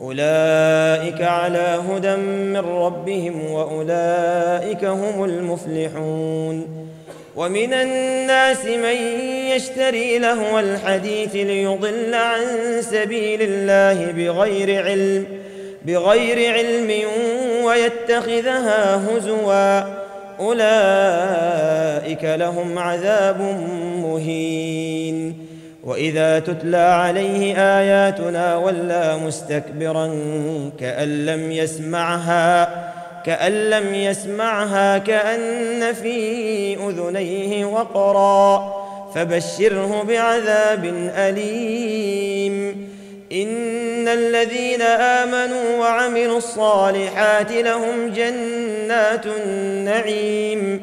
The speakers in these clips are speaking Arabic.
أولئك على هدى من ربهم وأولئك هم المفلحون. ومن الناس من يشتري لهو الحديث ليضل عن سبيل الله بغير علم بغير علم ويتخذها هزوا. أولئك لهم عذاب مهين. وإذا تتلى عليه آياتنا ولى مستكبرا كأن لم يسمعها كأن لم يسمعها كأن في أذنيه وقرا فبشره بعذاب أليم. إن الذين آمنوا وعملوا الصالحات لهم جنات النعيم.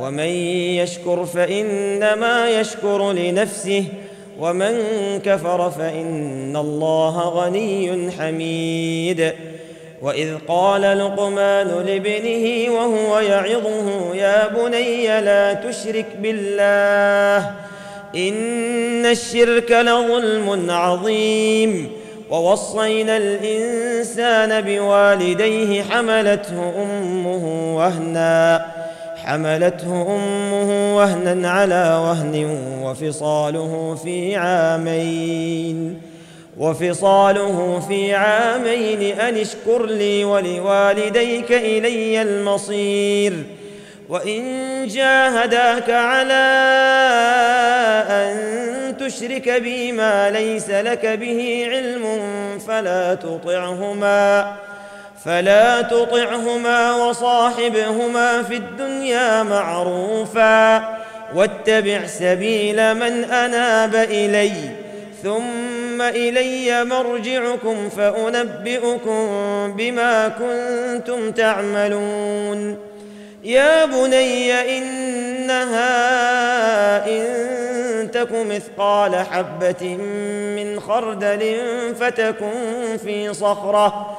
ومن يشكر فإنما يشكر لنفسه ومن كفر فإن الله غني حميد. وإذ قال لقمان لابنه وهو يعظه يا بني لا تشرك بالله إن الشرك لظلم عظيم. ووصينا الإنسان بوالديه حملته أمه وهنا. حملته أمه وهنا على وهن وفصاله في عامين وفصاله في عامين أن اشكر لي ولوالديك إلي المصير وإن جاهداك على أن تشرك بي ما ليس لك به علم فلا تطعهما. فلا تطعهما وصاحبهما في الدنيا معروفا واتبع سبيل من أناب إلي ثم إلي مرجعكم فأنبئكم بما كنتم تعملون. يا بني إنها إن تك مثقال حبة من خردل فتكن في صخرة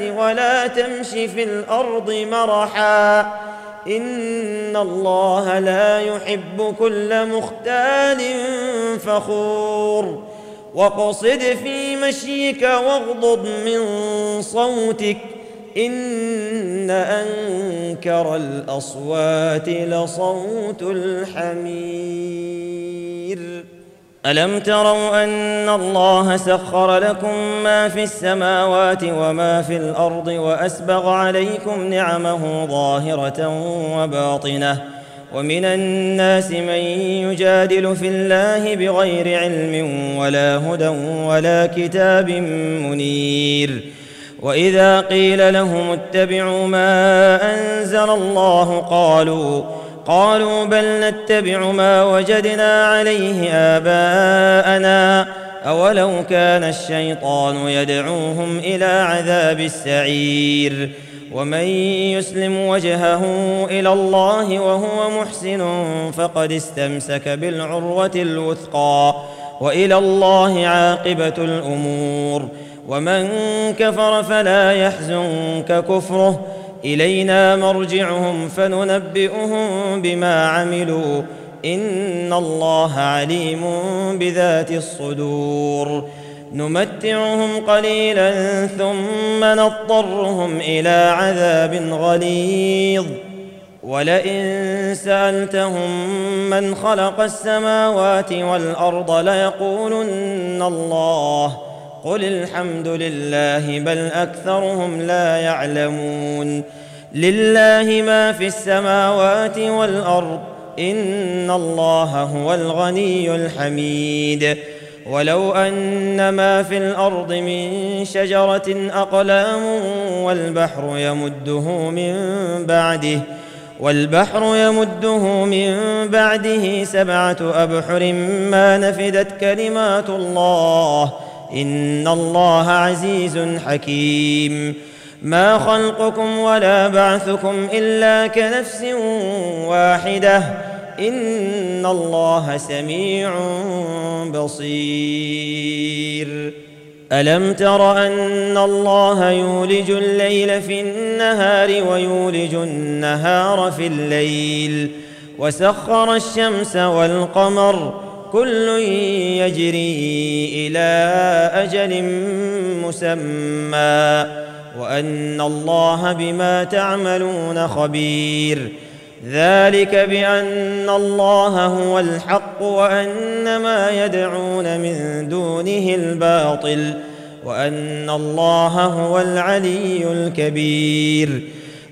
ولا تمش في الأرض مرحا. إن الله لا يحب كل مختال فخور. واقصد في مشيك واغضض من صوتك. إن أنكر الأصوات لصوت الحمير ألم تروا أن الله سخر لكم ما في السماوات وما في الأرض وأسبغ عليكم نعمه ظاهرة وباطنة ومن الناس من يجادل في الله بغير علم ولا هدى ولا كتاب منير وإذا قيل لهم اتبعوا ما أنزل الله قالوا قالوا بل نتبع ما وجدنا عليه آباءنا. أولو كان الشيطان يدعوهم إلى عذاب السعير. ومن يسلم وجهه إلى الله وهو محسن فقد استمسك بالعروة الوثقى. وإلى الله عاقبة الأمور. ومن كفر فلا يحزنك كفره. إلينا مرجعهم فننبئهم بما عملوا. إن الله عليم بذات الصدور. نمتعهم قليلا ثم نضطرهم إلى عذاب غليظ. ولئن سألتهم من خلق السماوات والأرض ليقولن الله قل الحمد لله بل اكثرهم لا يعلمون لله ما في السماوات والارض ان الله هو الغني الحميد ولو ان ما في الأرض من شجره اقلام والبحر يمده من بعده والبحر يمده من بعده سبعه ابحر ما نفدت كلمات الله إن الله عزيز حكيم. ما خلقكم ولا بعثكم إلا كنفس واحدة. إن الله سميع بصير. ألم تر أن الله يولج الليل في النهار ويولج النهار في الليل. وسخر الشمس والقمر كل يجري إلى أجل مسمى وأن الله بما تعملون خبير. ذلك بأن الله هو الحق وأن ما يدعون من دونه الباطل وأن الله هو العلي الكبير.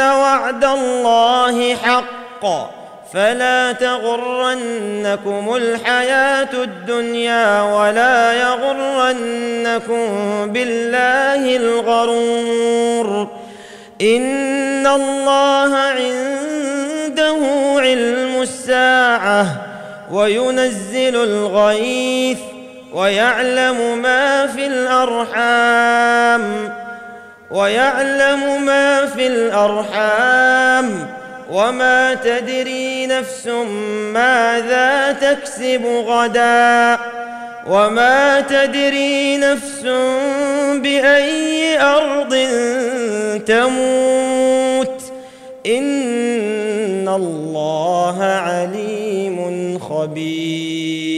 وعد الله حق. فلا تغرنكم الحياة الدنيا ولا يغرنكم بالله الغرور. ان الله عنده علم الساعة وينزل الغيث ويعلم ما في الارحام. ويعلم ما في الأرحام وما تدري نفس ماذا تكسب غدا وما تدري نفس بأي أرض تموت إن الله عليم خبير